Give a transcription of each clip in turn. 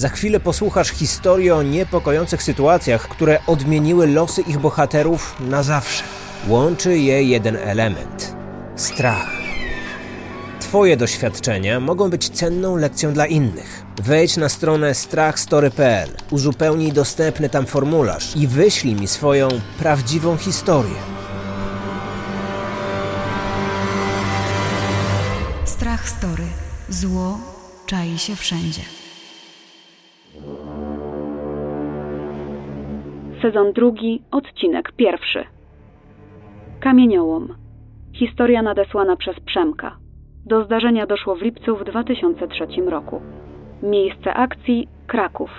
Za chwilę posłuchasz historii o niepokojących sytuacjach, które odmieniły losy ich bohaterów na zawsze. Łączy je jeden element strach. Twoje doświadczenia mogą być cenną lekcją dla innych. Wejdź na stronę strachstory.pl, uzupełnij dostępny tam formularz i wyślij mi swoją prawdziwą historię. Strach Story. Zło czai się wszędzie. Sezon drugi, odcinek pierwszy. Kamieniołom. Historia nadesłana przez Przemka. Do zdarzenia doszło w lipcu w 2003 roku. Miejsce akcji Kraków.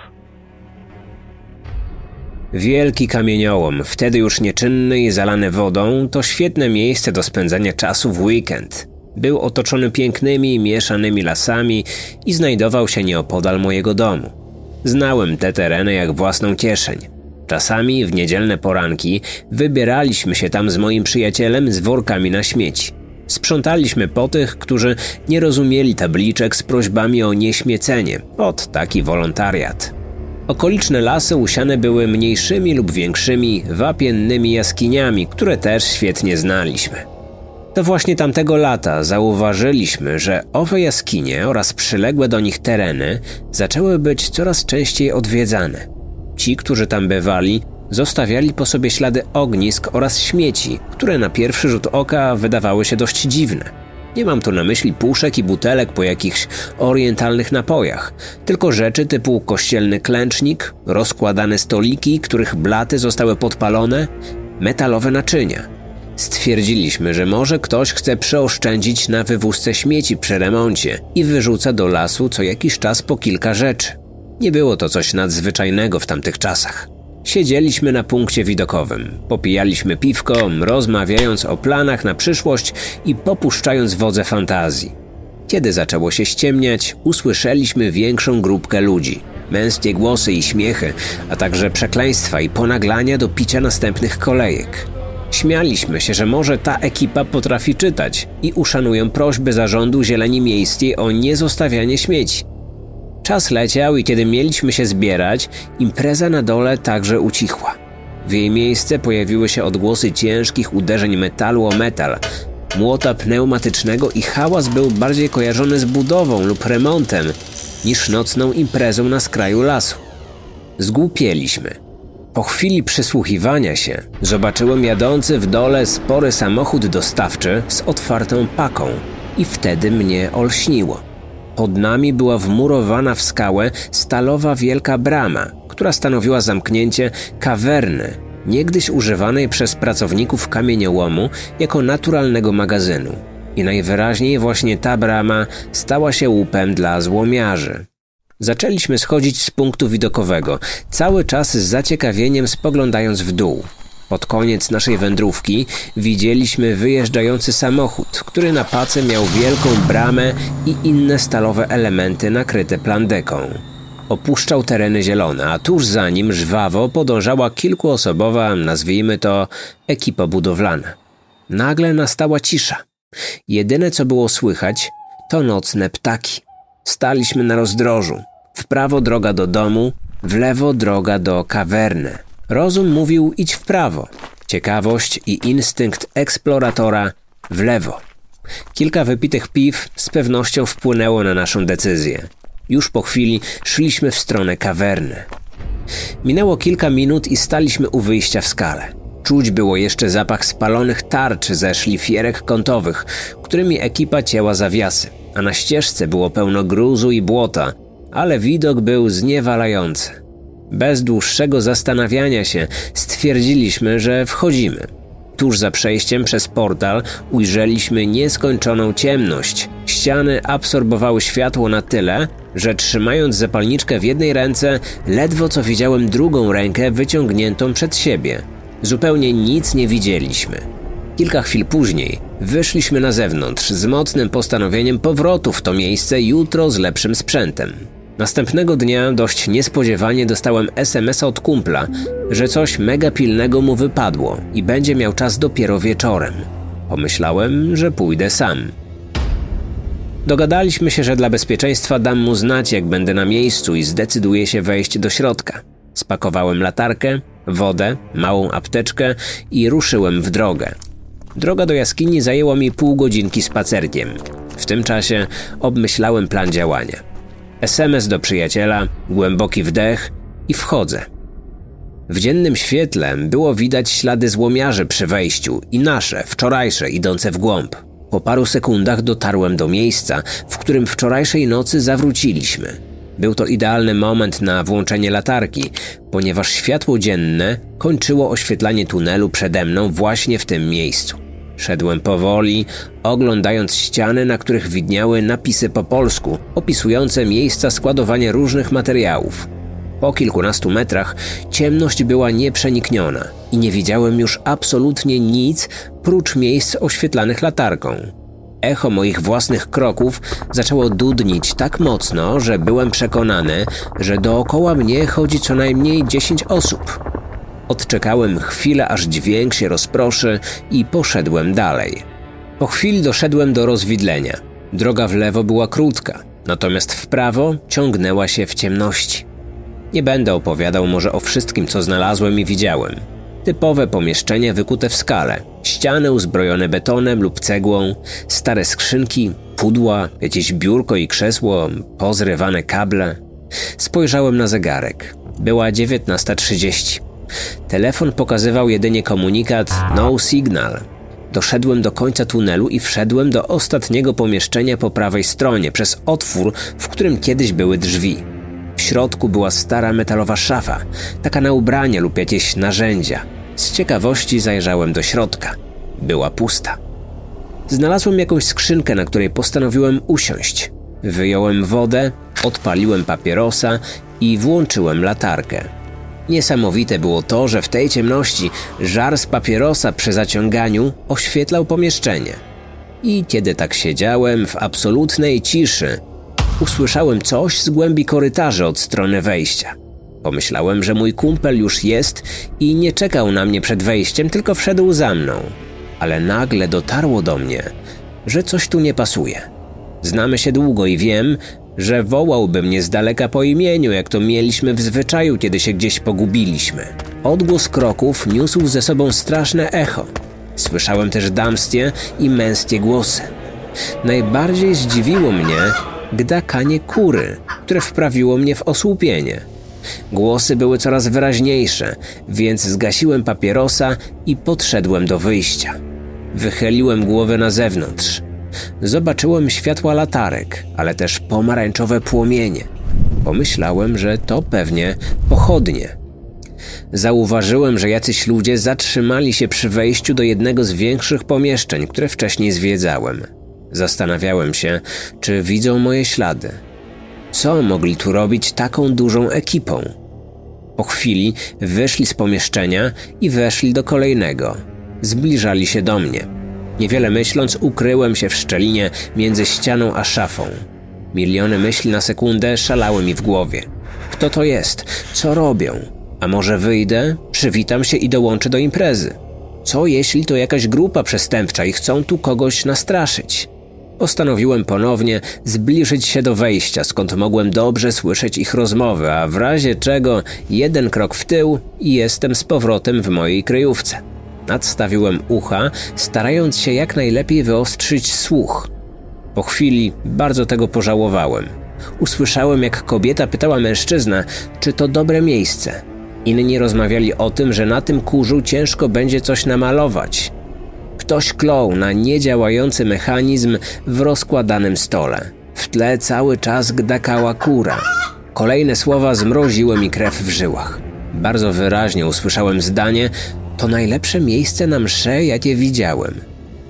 Wielki kamieniołom, wtedy już nieczynny i zalany wodą, to świetne miejsce do spędzania czasu w weekend. Był otoczony pięknymi, mieszanymi lasami i znajdował się nieopodal mojego domu. Znałem te tereny jak własną kieszeń. Czasami w niedzielne poranki wybieraliśmy się tam z moim przyjacielem z workami na śmieci. Sprzątaliśmy po tych, którzy nie rozumieli tabliczek z prośbami o nieśmiecenie, pod taki wolontariat. Okoliczne lasy usiane były mniejszymi lub większymi wapiennymi jaskiniami, które też świetnie znaliśmy. To właśnie tamtego lata zauważyliśmy, że owe jaskinie oraz przyległe do nich tereny zaczęły być coraz częściej odwiedzane. Ci, którzy tam bywali, zostawiali po sobie ślady ognisk oraz śmieci, które na pierwszy rzut oka wydawały się dość dziwne. Nie mam tu na myśli puszek i butelek po jakichś orientalnych napojach, tylko rzeczy typu kościelny klęcznik, rozkładane stoliki, których blaty zostały podpalone, metalowe naczynia. Stwierdziliśmy, że może ktoś chce przeoszczędzić na wywózce śmieci przy remoncie i wyrzuca do lasu co jakiś czas po kilka rzeczy. Nie było to coś nadzwyczajnego w tamtych czasach. Siedzieliśmy na punkcie widokowym, popijaliśmy piwko, rozmawiając o planach na przyszłość i popuszczając wodze fantazji. Kiedy zaczęło się ściemniać, usłyszeliśmy większą grupkę ludzi. Męskie głosy i śmiechy, a także przekleństwa i ponaglania do picia następnych kolejek. Śmialiśmy się, że może ta ekipa potrafi czytać i uszanują prośby zarządu Zieleni Miejskiej o niezostawianie śmieci. Czas leciał i kiedy mieliśmy się zbierać, impreza na dole także ucichła. W jej miejsce pojawiły się odgłosy ciężkich uderzeń metalu o metal, młota pneumatycznego i hałas był bardziej kojarzony z budową lub remontem niż nocną imprezą na skraju lasu. Zgłupieliśmy. Po chwili przysłuchiwania się zobaczyłem jadący w dole spory samochód dostawczy z otwartą paką i wtedy mnie olśniło. Pod nami była wmurowana w skałę stalowa wielka brama, która stanowiła zamknięcie kawerny, niegdyś używanej przez pracowników kamieniołomu jako naturalnego magazynu. I najwyraźniej właśnie ta brama stała się łupem dla złomiarzy. Zaczęliśmy schodzić z punktu widokowego, cały czas z zaciekawieniem spoglądając w dół. Pod koniec naszej wędrówki widzieliśmy wyjeżdżający samochód, który na pace miał wielką bramę i inne stalowe elementy nakryte plandeką. Opuszczał tereny zielone, a tuż za nim żwawo podążała kilkuosobowa, nazwijmy to, ekipa budowlana. Nagle nastała cisza. Jedyne co było słychać to nocne ptaki. Staliśmy na rozdrożu. W prawo droga do domu, w lewo droga do kawerny. Rozum mówił idź w prawo. Ciekawość i instynkt eksploratora w lewo. Kilka wypitych piw z pewnością wpłynęło na naszą decyzję. Już po chwili szliśmy w stronę kawerny. Minęło kilka minut i staliśmy u wyjścia w skale. Czuć było jeszcze zapach spalonych tarcz ze szlifierek kątowych, którymi ekipa cięła zawiasy, a na ścieżce było pełno gruzu i błota, ale widok był zniewalający. Bez dłuższego zastanawiania się stwierdziliśmy, że wchodzimy. Tuż za przejściem przez portal ujrzeliśmy nieskończoną ciemność. Ściany absorbowały światło na tyle, że trzymając zapalniczkę w jednej ręce, ledwo co widziałem drugą rękę wyciągniętą przed siebie. Zupełnie nic nie widzieliśmy. Kilka chwil później wyszliśmy na zewnątrz z mocnym postanowieniem powrotu w to miejsce jutro z lepszym sprzętem. Następnego dnia dość niespodziewanie dostałem SMS od kumpla, że coś mega pilnego mu wypadło i będzie miał czas dopiero wieczorem. Pomyślałem, że pójdę sam. Dogadaliśmy się, że dla bezpieczeństwa dam mu znać, jak będę na miejscu i zdecyduję się wejść do środka. Spakowałem latarkę, wodę, małą apteczkę i ruszyłem w drogę. Droga do jaskini zajęła mi pół godzinki spacerkiem. W tym czasie obmyślałem plan działania. SMS do przyjaciela, głęboki wdech i wchodzę. W dziennym świetle było widać ślady złomiarzy przy wejściu i nasze, wczorajsze, idące w głąb. Po paru sekundach dotarłem do miejsca, w którym wczorajszej nocy zawróciliśmy. Był to idealny moment na włączenie latarki, ponieważ światło dzienne kończyło oświetlanie tunelu przede mną właśnie w tym miejscu. Szedłem powoli, oglądając ściany, na których widniały napisy po polsku, opisujące miejsca składowania różnych materiałów. Po kilkunastu metrach ciemność była nieprzenikniona i nie widziałem już absolutnie nic prócz miejsc oświetlanych latarką. Echo moich własnych kroków zaczęło dudnić tak mocno, że byłem przekonany, że dookoła mnie chodzi co najmniej dziesięć osób. Odczekałem chwilę, aż dźwięk się rozproszy i poszedłem dalej. Po chwili doszedłem do rozwidlenia. Droga w lewo była krótka, natomiast w prawo ciągnęła się w ciemności. Nie będę opowiadał może o wszystkim, co znalazłem i widziałem. Typowe pomieszczenia wykute w skale, ściany uzbrojone betonem lub cegłą, stare skrzynki, pudła, jakieś biurko i krzesło, pozrywane kable. Spojrzałem na zegarek. Była 19.30. Telefon pokazywał jedynie komunikat No Signal. Doszedłem do końca tunelu i wszedłem do ostatniego pomieszczenia po prawej stronie, przez otwór, w którym kiedyś były drzwi. W środku była stara metalowa szafa, taka na ubranie lub jakieś narzędzia. Z ciekawości zajrzałem do środka. Była pusta. Znalazłem jakąś skrzynkę, na której postanowiłem usiąść. Wyjąłem wodę, odpaliłem papierosa i włączyłem latarkę. Niesamowite było to, że w tej ciemności żar z papierosa przy zaciąganiu oświetlał pomieszczenie. I kiedy tak siedziałem w absolutnej ciszy, usłyszałem coś z głębi korytarza od strony wejścia. Pomyślałem, że mój kumpel już jest i nie czekał na mnie przed wejściem, tylko wszedł za mną. Ale nagle dotarło do mnie, że coś tu nie pasuje. Znamy się długo i wiem, że wołałby mnie z daleka po imieniu, jak to mieliśmy w zwyczaju, kiedy się gdzieś pogubiliśmy. Odgłos kroków niósł ze sobą straszne echo. Słyszałem też damskie i męskie głosy. Najbardziej zdziwiło mnie gdakanie kury, które wprawiło mnie w osłupienie. Głosy były coraz wyraźniejsze, więc zgasiłem papierosa i podszedłem do wyjścia. Wychyliłem głowę na zewnątrz. Zobaczyłem światła latarek, ale też pomarańczowe płomienie. Pomyślałem, że to pewnie pochodnie. Zauważyłem, że jacyś ludzie zatrzymali się przy wejściu do jednego z większych pomieszczeń, które wcześniej zwiedzałem. Zastanawiałem się, czy widzą moje ślady. Co mogli tu robić taką dużą ekipą? Po chwili wyszli z pomieszczenia i weszli do kolejnego. Zbliżali się do mnie. Niewiele myśląc, ukryłem się w szczelinie między ścianą a szafą. Miliony myśli na sekundę szalały mi w głowie. Kto to jest? Co robią? A może wyjdę, przywitam się i dołączę do imprezy? Co jeśli to jakaś grupa przestępcza i chcą tu kogoś nastraszyć? Postanowiłem ponownie zbliżyć się do wejścia, skąd mogłem dobrze słyszeć ich rozmowy, a w razie czego jeden krok w tył i jestem z powrotem w mojej kryjówce. Nadstawiłem ucha, starając się jak najlepiej wyostrzyć słuch. Po chwili bardzo tego pożałowałem. Usłyszałem, jak kobieta pytała mężczyznę, czy to dobre miejsce. Inni rozmawiali o tym, że na tym kurzu ciężko będzie coś namalować. Ktoś klął na niedziałający mechanizm w rozkładanym stole. W tle cały czas gdakała kura. Kolejne słowa zmroziły mi krew w żyłach. Bardzo wyraźnie usłyszałem zdanie: To najlepsze miejsce na msze, jakie widziałem.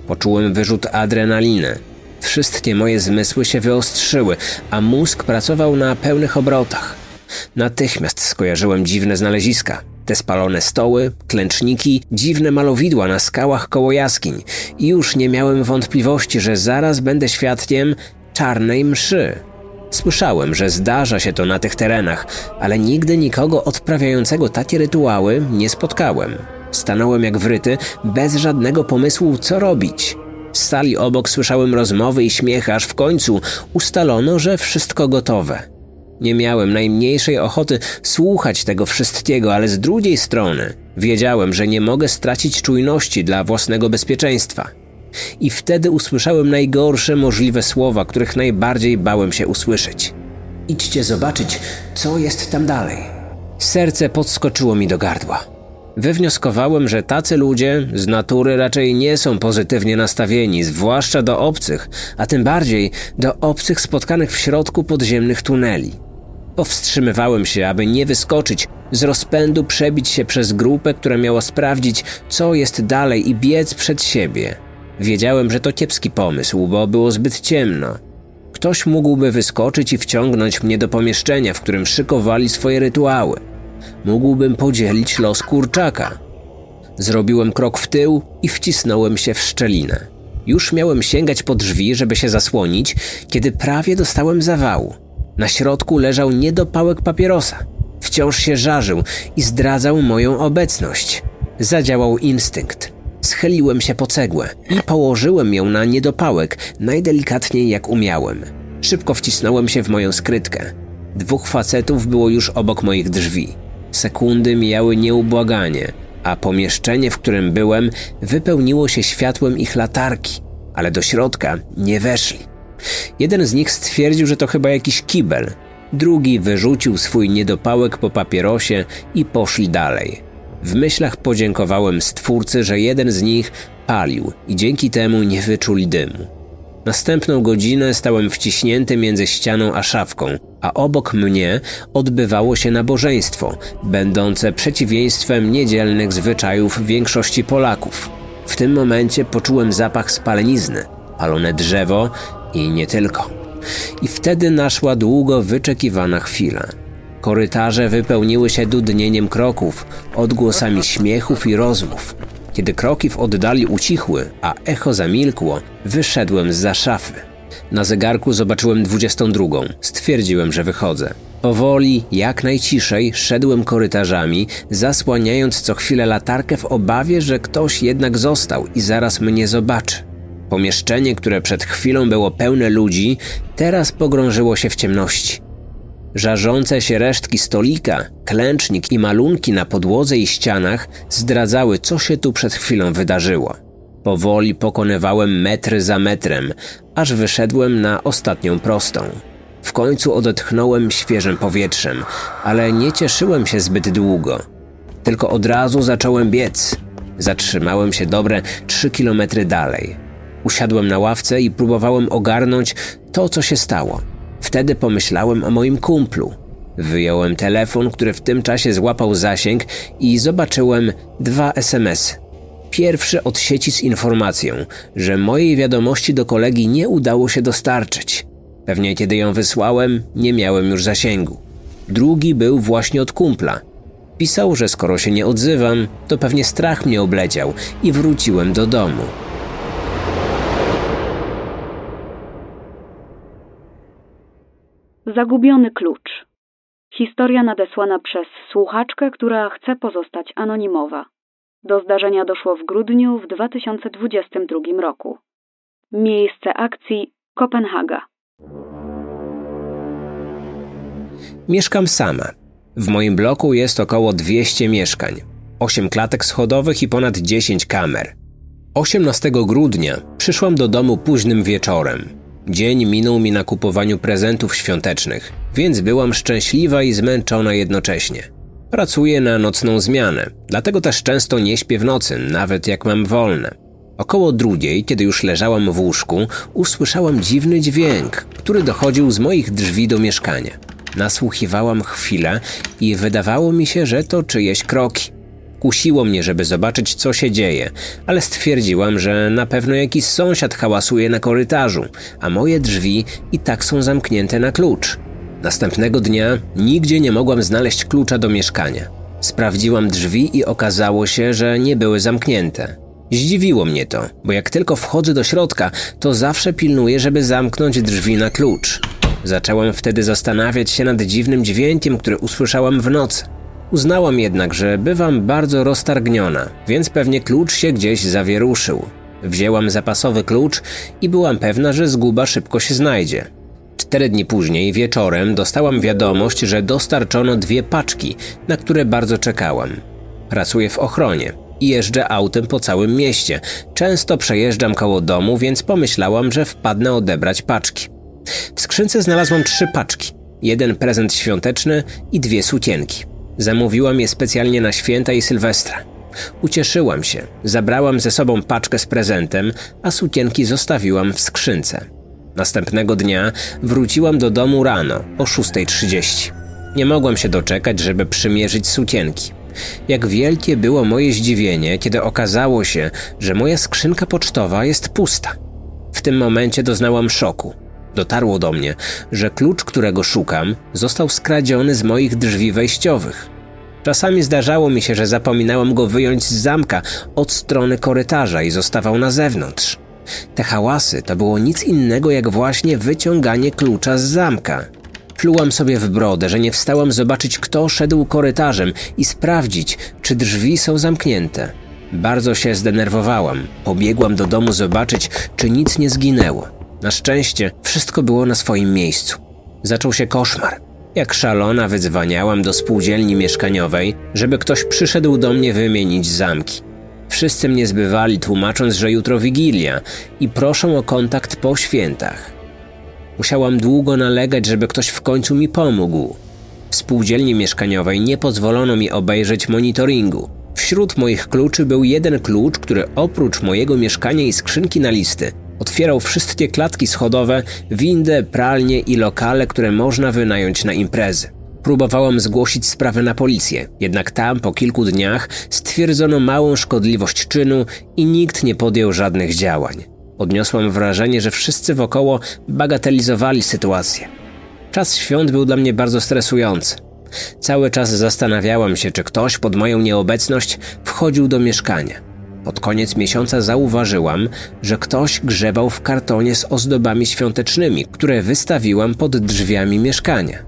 Poczułem wyrzut adrenaliny. Wszystkie moje zmysły się wyostrzyły, a mózg pracował na pełnych obrotach. Natychmiast skojarzyłem dziwne znaleziska. Te spalone stoły, klęczniki, dziwne malowidła na skałach koło jaskiń i już nie miałem wątpliwości, że zaraz będę świadkiem czarnej mszy. Słyszałem, że zdarza się to na tych terenach, ale nigdy nikogo odprawiającego takie rytuały nie spotkałem. Stanąłem jak wryty, bez żadnego pomysłu, co robić. Z sali obok słyszałem rozmowy i śmiech, aż w końcu ustalono, że wszystko gotowe. Nie miałem najmniejszej ochoty słuchać tego wszystkiego, ale z drugiej strony wiedziałem, że nie mogę stracić czujności dla własnego bezpieczeństwa. I wtedy usłyszałem najgorsze możliwe słowa, których najbardziej bałem się usłyszeć. Idźcie zobaczyć, co jest tam dalej. Serce podskoczyło mi do gardła. Wywnioskowałem, że tacy ludzie z natury raczej nie są pozytywnie nastawieni, zwłaszcza do obcych, a tym bardziej do obcych spotkanych w środku podziemnych tuneli. Powstrzymywałem się, aby nie wyskoczyć, z rozpędu przebić się przez grupę, która miała sprawdzić, co jest dalej i biec przed siebie. Wiedziałem, że to kiepski pomysł, bo było zbyt ciemno. Ktoś mógłby wyskoczyć i wciągnąć mnie do pomieszczenia, w którym szykowali swoje rytuały. Mógłbym podzielić los kurczaka. Zrobiłem krok w tył i wcisnąłem się w szczelinę. Już miałem sięgać po drzwi, żeby się zasłonić, kiedy prawie dostałem zawału. Na środku leżał niedopałek papierosa. Wciąż się żarzył i zdradzał moją obecność. Zadziałał instynkt. Schyliłem się po cegłę i położyłem ją na niedopałek, najdelikatniej jak umiałem. Szybko wcisnąłem się w moją skrytkę. Dwóch facetów było już obok moich drzwi. Sekundy mijały nieubłaganie, a pomieszczenie, w którym byłem, wypełniło się światłem ich latarki, ale do środka nie weszli. Jeden z nich stwierdził, że to chyba jakiś kibel, drugi wyrzucił swój niedopałek po papierosie i poszli dalej. W myślach podziękowałem stwórcy, że jeden z nich palił i dzięki temu nie wyczuli dymu. Następną godzinę stałem wciśnięty między ścianą a szafką, a obok mnie odbywało się nabożeństwo, będące przeciwieństwem niedzielnych zwyczajów większości Polaków. W tym momencie poczułem zapach spalenizny, palone drzewo i nie tylko. I wtedy naszła długo wyczekiwana chwila. Korytarze wypełniły się dudnieniem kroków, odgłosami śmiechów i rozmów. Kiedy kroki w oddali ucichły, a echo zamilkło, wyszedłem z za szafy. Na zegarku zobaczyłem dwudziestą drugą. Stwierdziłem, że wychodzę. Powoli, jak najciszej, szedłem korytarzami, zasłaniając co chwilę latarkę w obawie, że ktoś jednak został i zaraz mnie zobaczy. Pomieszczenie, które przed chwilą było pełne ludzi, teraz pogrążyło się w ciemności. Żarzące się resztki stolika, klęcznik i malunki na podłodze i ścianach zdradzały, co się tu przed chwilą wydarzyło. Powoli pokonywałem metry za metrem, aż wyszedłem na ostatnią prostą. W końcu odetchnąłem świeżym powietrzem, ale nie cieszyłem się zbyt długo. Tylko od razu zacząłem biec. Zatrzymałem się dobre trzy kilometry dalej. Usiadłem na ławce i próbowałem ogarnąć to, co się stało. Wtedy pomyślałem o moim kumplu. Wyjąłem telefon, który w tym czasie złapał zasięg i zobaczyłem dwa SMS. Pierwszy od sieci z informacją, że mojej wiadomości do kolegi nie udało się dostarczyć. Pewnie kiedy ją wysłałem, nie miałem już zasięgu. Drugi był właśnie od kumpla. Pisał, że skoro się nie odzywam, to pewnie strach mnie obleciał i wróciłem do domu. Zagubiony klucz. Historia nadesłana przez słuchaczkę, która chce pozostać anonimowa. Do zdarzenia doszło w grudniu w 2022 roku. Miejsce akcji Kopenhaga. Mieszkam sama. W moim bloku jest około 200 mieszkań, 8 klatek schodowych i ponad 10 kamer. 18 grudnia przyszłam do domu późnym wieczorem. Dzień minął mi na kupowaniu prezentów świątecznych, więc byłam szczęśliwa i zmęczona jednocześnie. Pracuję na nocną zmianę, dlatego też często nie śpię w nocy, nawet jak mam wolne. Około drugiej, kiedy już leżałam w łóżku, usłyszałam dziwny dźwięk, który dochodził z moich drzwi do mieszkania. Nasłuchiwałam chwilę i wydawało mi się, że to czyjeś kroki. Kusiło mnie, żeby zobaczyć, co się dzieje, ale stwierdziłam, że na pewno jakiś sąsiad hałasuje na korytarzu, a moje drzwi i tak są zamknięte na klucz. Następnego dnia nigdzie nie mogłam znaleźć klucza do mieszkania. Sprawdziłam drzwi i okazało się, że nie były zamknięte. Zdziwiło mnie to, bo jak tylko wchodzę do środka, to zawsze pilnuję, żeby zamknąć drzwi na klucz. Zaczęłam wtedy zastanawiać się nad dziwnym dźwiękiem, który usłyszałam w nocy. Uznałam jednak, że bywam bardzo roztargniona, więc pewnie klucz się gdzieś zawieruszył. Wzięłam zapasowy klucz i byłam pewna, że zguba szybko się znajdzie. Cztery dni później, wieczorem, dostałam wiadomość, że dostarczono dwie paczki, na które bardzo czekałam. Pracuję w ochronie i jeżdżę autem po całym mieście. Często przejeżdżam koło domu, więc pomyślałam, że wpadnę odebrać paczki. W skrzynce znalazłam trzy paczki. Jeden prezent świąteczny i dwie sukienki. Zamówiłam je specjalnie na święta i Sylwestra. Ucieszyłam się, zabrałam ze sobą paczkę z prezentem, a sukienki zostawiłam w skrzynce. Następnego dnia wróciłam do domu rano o 6.30. Nie mogłam się doczekać, żeby przymierzyć sukienki. Jak wielkie było moje zdziwienie, kiedy okazało się, że moja skrzynka pocztowa jest pusta. W tym momencie doznałam szoku. Dotarło do mnie, że klucz, którego szukam, został skradziony z moich drzwi wejściowych. Czasami zdarzało mi się, że zapominałam go wyjąć z zamka od strony korytarza i zostawał na zewnątrz. Te hałasy to było nic innego jak właśnie wyciąganie klucza z zamka. Plułam sobie w brodę, że nie wstałam zobaczyć, kto szedł korytarzem i sprawdzić, czy drzwi są zamknięte. Bardzo się zdenerwowałam. Pobiegłam do domu zobaczyć, czy nic nie zginęło. Na szczęście wszystko było na swoim miejscu. Zaczął się koszmar. Jak szalona wydzwaniałam do spółdzielni mieszkaniowej, żeby ktoś przyszedł do mnie wymienić zamki. Wszyscy mnie zbywali, tłumacząc, że jutro wigilia i proszą o kontakt po świętach. Musiałam długo nalegać, żeby ktoś w końcu mi pomógł. W spółdzielni mieszkaniowej nie pozwolono mi obejrzeć monitoringu. Wśród moich kluczy był jeden klucz, który oprócz mojego mieszkania i skrzynki na listy otwierał wszystkie klatki schodowe, windę, pralnie i lokale, które można wynająć na imprezy. Próbowałam zgłosić sprawę na policję, jednak tam po kilku dniach stwierdzono małą szkodliwość czynu i nikt nie podjął żadnych działań. Odniosłam wrażenie, że wszyscy wokoło bagatelizowali sytuację. Czas świąt był dla mnie bardzo stresujący. Cały czas zastanawiałam się, czy ktoś pod moją nieobecność wchodził do mieszkania. Pod koniec miesiąca zauważyłam, że ktoś grzebał w kartonie z ozdobami świątecznymi, które wystawiłam pod drzwiami mieszkania.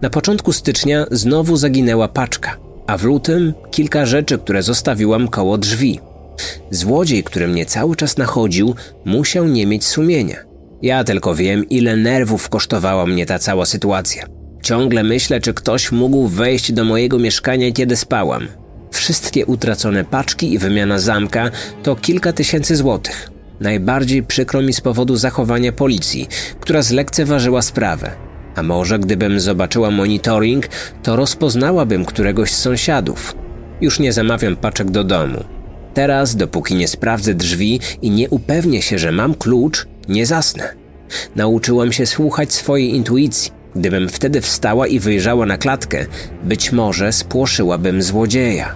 Na początku stycznia znowu zaginęła paczka, a w lutym kilka rzeczy, które zostawiłam koło drzwi. Złodziej, który mnie cały czas nachodził, musiał nie mieć sumienia. Ja tylko wiem, ile nerwów kosztowała mnie ta cała sytuacja. Ciągle myślę, czy ktoś mógł wejść do mojego mieszkania, kiedy spałam. Wszystkie utracone paczki i wymiana zamka to kilka tysięcy złotych. Najbardziej przykro mi z powodu zachowania policji, która zlekceważyła sprawę. A może gdybym zobaczyła monitoring, to rozpoznałabym któregoś z sąsiadów. Już nie zamawiam paczek do domu. Teraz, dopóki nie sprawdzę drzwi i nie upewnię się, że mam klucz, nie zasnę. Nauczyłam się słuchać swojej intuicji. Gdybym wtedy wstała i wyjrzała na klatkę, być może spłoszyłabym złodzieja.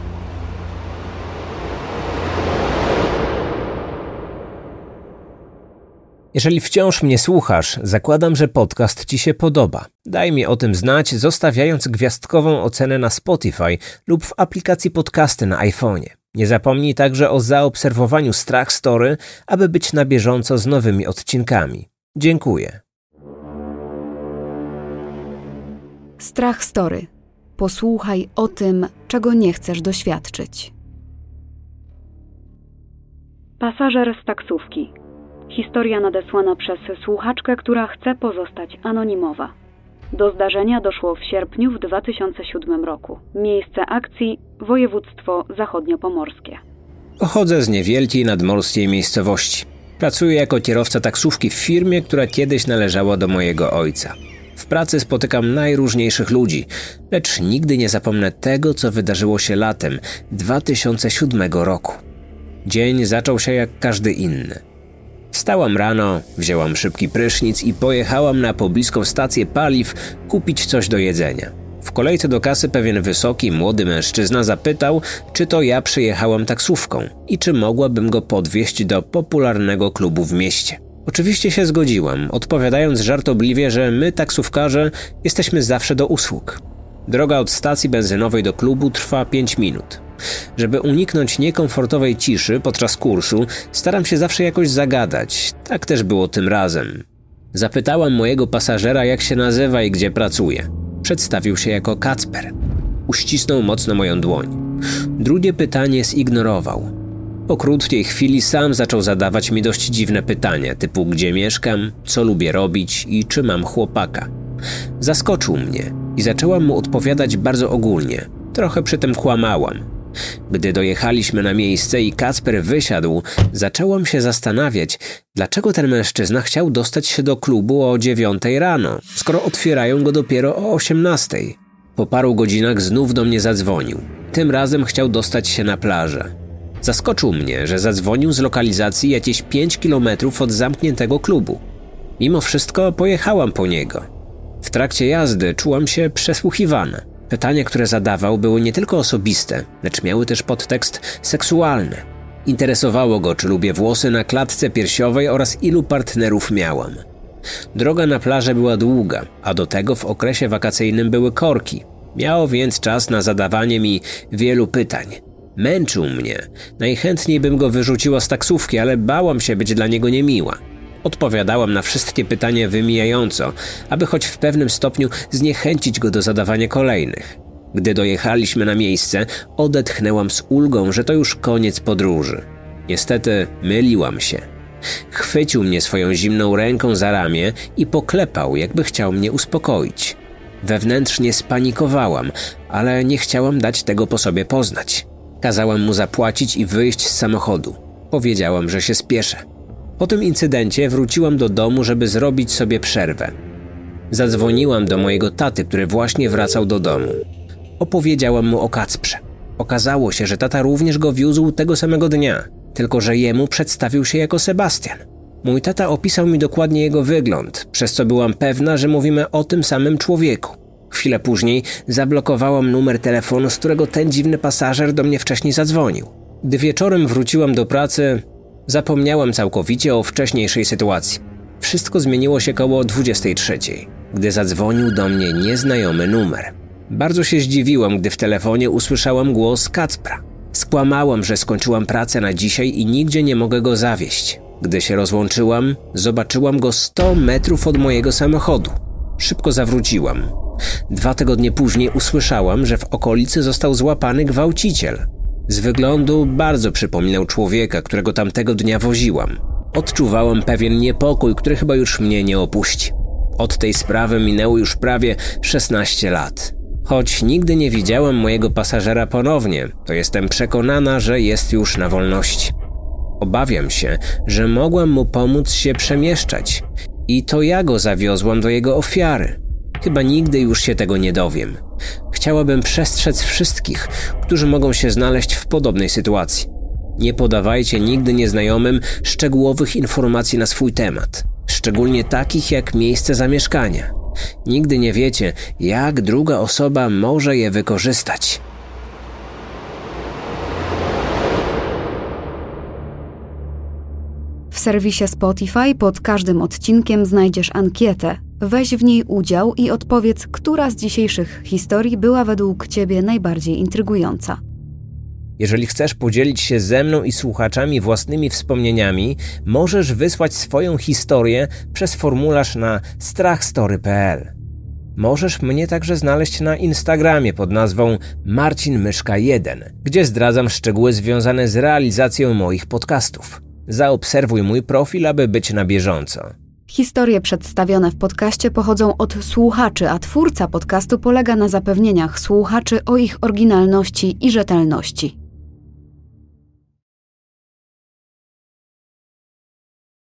Jeżeli wciąż mnie słuchasz, zakładam, że podcast Ci się podoba. Daj mi o tym znać, zostawiając gwiazdkową ocenę na Spotify lub w aplikacji podcasty na iPhone'ie. Nie zapomnij także o zaobserwowaniu Strach Story, aby być na bieżąco z nowymi odcinkami. Dziękuję. Strach Story. Posłuchaj o tym, czego nie chcesz doświadczyć. Pasażer z taksówki. Historia nadesłana przez słuchaczkę, która chce pozostać anonimowa. Do zdarzenia doszło w sierpniu w 2007 roku. Miejsce akcji województwo zachodniopomorskie. Pochodzę z niewielkiej nadmorskiej miejscowości. Pracuję jako kierowca taksówki w firmie, która kiedyś należała do mojego ojca. W pracy spotykam najróżniejszych ludzi, lecz nigdy nie zapomnę tego, co wydarzyło się latem 2007 roku. Dzień zaczął się jak każdy inny. Wstałam rano, wzięłam szybki prysznic i pojechałam na pobliską stację paliw kupić coś do jedzenia. W kolejce do kasy pewien wysoki, młody mężczyzna zapytał, czy to ja przyjechałam taksówką i czy mogłabym go podwieźć do popularnego klubu w mieście. Oczywiście się zgodziłam, odpowiadając żartobliwie, że my, taksówkarze, jesteśmy zawsze do usług. Droga od stacji benzynowej do klubu trwa 5 minut. Żeby uniknąć niekomfortowej ciszy podczas kursu, staram się zawsze jakoś zagadać. Tak też było tym razem. Zapytałam mojego pasażera, jak się nazywa i gdzie pracuje. Przedstawił się jako Kacper. Uścisnął mocno moją dłoń. Drugie pytanie zignorował. Po krótkiej chwili sam zaczął zadawać mi dość dziwne pytania, typu gdzie mieszkam, co lubię robić i czy mam chłopaka. Zaskoczył mnie i zaczęłam mu odpowiadać bardzo ogólnie. Trochę przy tym kłamałam. Gdy dojechaliśmy na miejsce i Kacper wysiadł, zaczęłam się zastanawiać, dlaczego ten mężczyzna chciał dostać się do klubu o dziewiątej rano, skoro otwierają go dopiero o osiemnastej. Po paru godzinach znów do mnie zadzwonił. Tym razem chciał dostać się na plażę. Zaskoczył mnie, że zadzwonił z lokalizacji jakieś 5 kilometrów od zamkniętego klubu. Mimo wszystko pojechałam po niego. W trakcie jazdy czułam się przesłuchiwana. Pytania, które zadawał, były nie tylko osobiste, lecz miały też podtekst seksualny. Interesowało go, czy lubię włosy na klatce piersiowej oraz ilu partnerów miałam. Droga na plażę była długa, a do tego w okresie wakacyjnym były korki. Miało więc czas na zadawanie mi wielu pytań. Męczył mnie. Najchętniej bym go wyrzuciła z taksówki, ale bałam się być dla niego niemiła. Odpowiadałam na wszystkie pytania wymijająco, aby choć w pewnym stopniu zniechęcić go do zadawania kolejnych. Gdy dojechaliśmy na miejsce, odetchnęłam z ulgą, że to już koniec podróży. Niestety myliłam się. Chwycił mnie swoją zimną ręką za ramię i poklepał, jakby chciał mnie uspokoić. Wewnętrznie spanikowałam, ale nie chciałam dać tego po sobie poznać. Kazałam mu zapłacić i wyjść z samochodu. Powiedziałam, że się spieszę. Po tym incydencie wróciłam do domu, żeby zrobić sobie przerwę. Zadzwoniłam do mojego taty, który właśnie wracał do domu. Opowiedziałam mu o Kacprze. Okazało się, że tata również go wiózł tego samego dnia, tylko że jemu przedstawił się jako Sebastian. Mój tata opisał mi dokładnie jego wygląd, przez co byłam pewna, że mówimy o tym samym człowieku. Chwilę później zablokowałam numer telefonu, z którego ten dziwny pasażer do mnie wcześniej zadzwonił. Gdy wieczorem wróciłam do pracy, zapomniałam całkowicie o wcześniejszej sytuacji. Wszystko zmieniło się koło 23, gdy zadzwonił do mnie nieznajomy numer. Bardzo się zdziwiłam, gdy w telefonie usłyszałam głos Kacpra. Skłamałam, że skończyłam pracę na dzisiaj i nigdzie nie mogę go zawieść. Gdy się rozłączyłam, zobaczyłam go 100 metrów od mojego samochodu. Szybko zawróciłam. Dwa tygodnie później usłyszałam, że w okolicy został złapany gwałciciel. Z wyglądu bardzo przypominał człowieka, którego tamtego dnia woziłam. Odczuwałam pewien niepokój, który chyba już mnie nie opuści. Od tej sprawy minęło już prawie 16 lat. Choć nigdy nie widziałam mojego pasażera ponownie, to jestem przekonana, że jest już na wolności. Obawiam się, że mogłam mu pomóc się przemieszczać i to ja go zawiozłam do jego ofiary. Chyba nigdy już się tego nie dowiem. Chciałabym przestrzec wszystkich, którzy mogą się znaleźć w podobnej sytuacji. Nie podawajcie nigdy nieznajomym szczegółowych informacji na swój temat, szczególnie takich jak miejsce zamieszkania. Nigdy nie wiecie, jak druga osoba może je wykorzystać. W serwisie Spotify pod każdym odcinkiem znajdziesz ankietę. Weź w niej udział i odpowiedz, która z dzisiejszych historii była według Ciebie najbardziej intrygująca. Jeżeli chcesz podzielić się ze mną i słuchaczami własnymi wspomnieniami, możesz wysłać swoją historię przez formularz na strachstory.pl. Możesz mnie także znaleźć na Instagramie pod nazwą Marcin Myszka 1, gdzie zdradzam szczegóły związane z realizacją moich podcastów. Zaobserwuj mój profil, aby być na bieżąco. Historie przedstawione w podcaście pochodzą od słuchaczy, a twórca podcastu polega na zapewnieniach słuchaczy o ich oryginalności i rzetelności.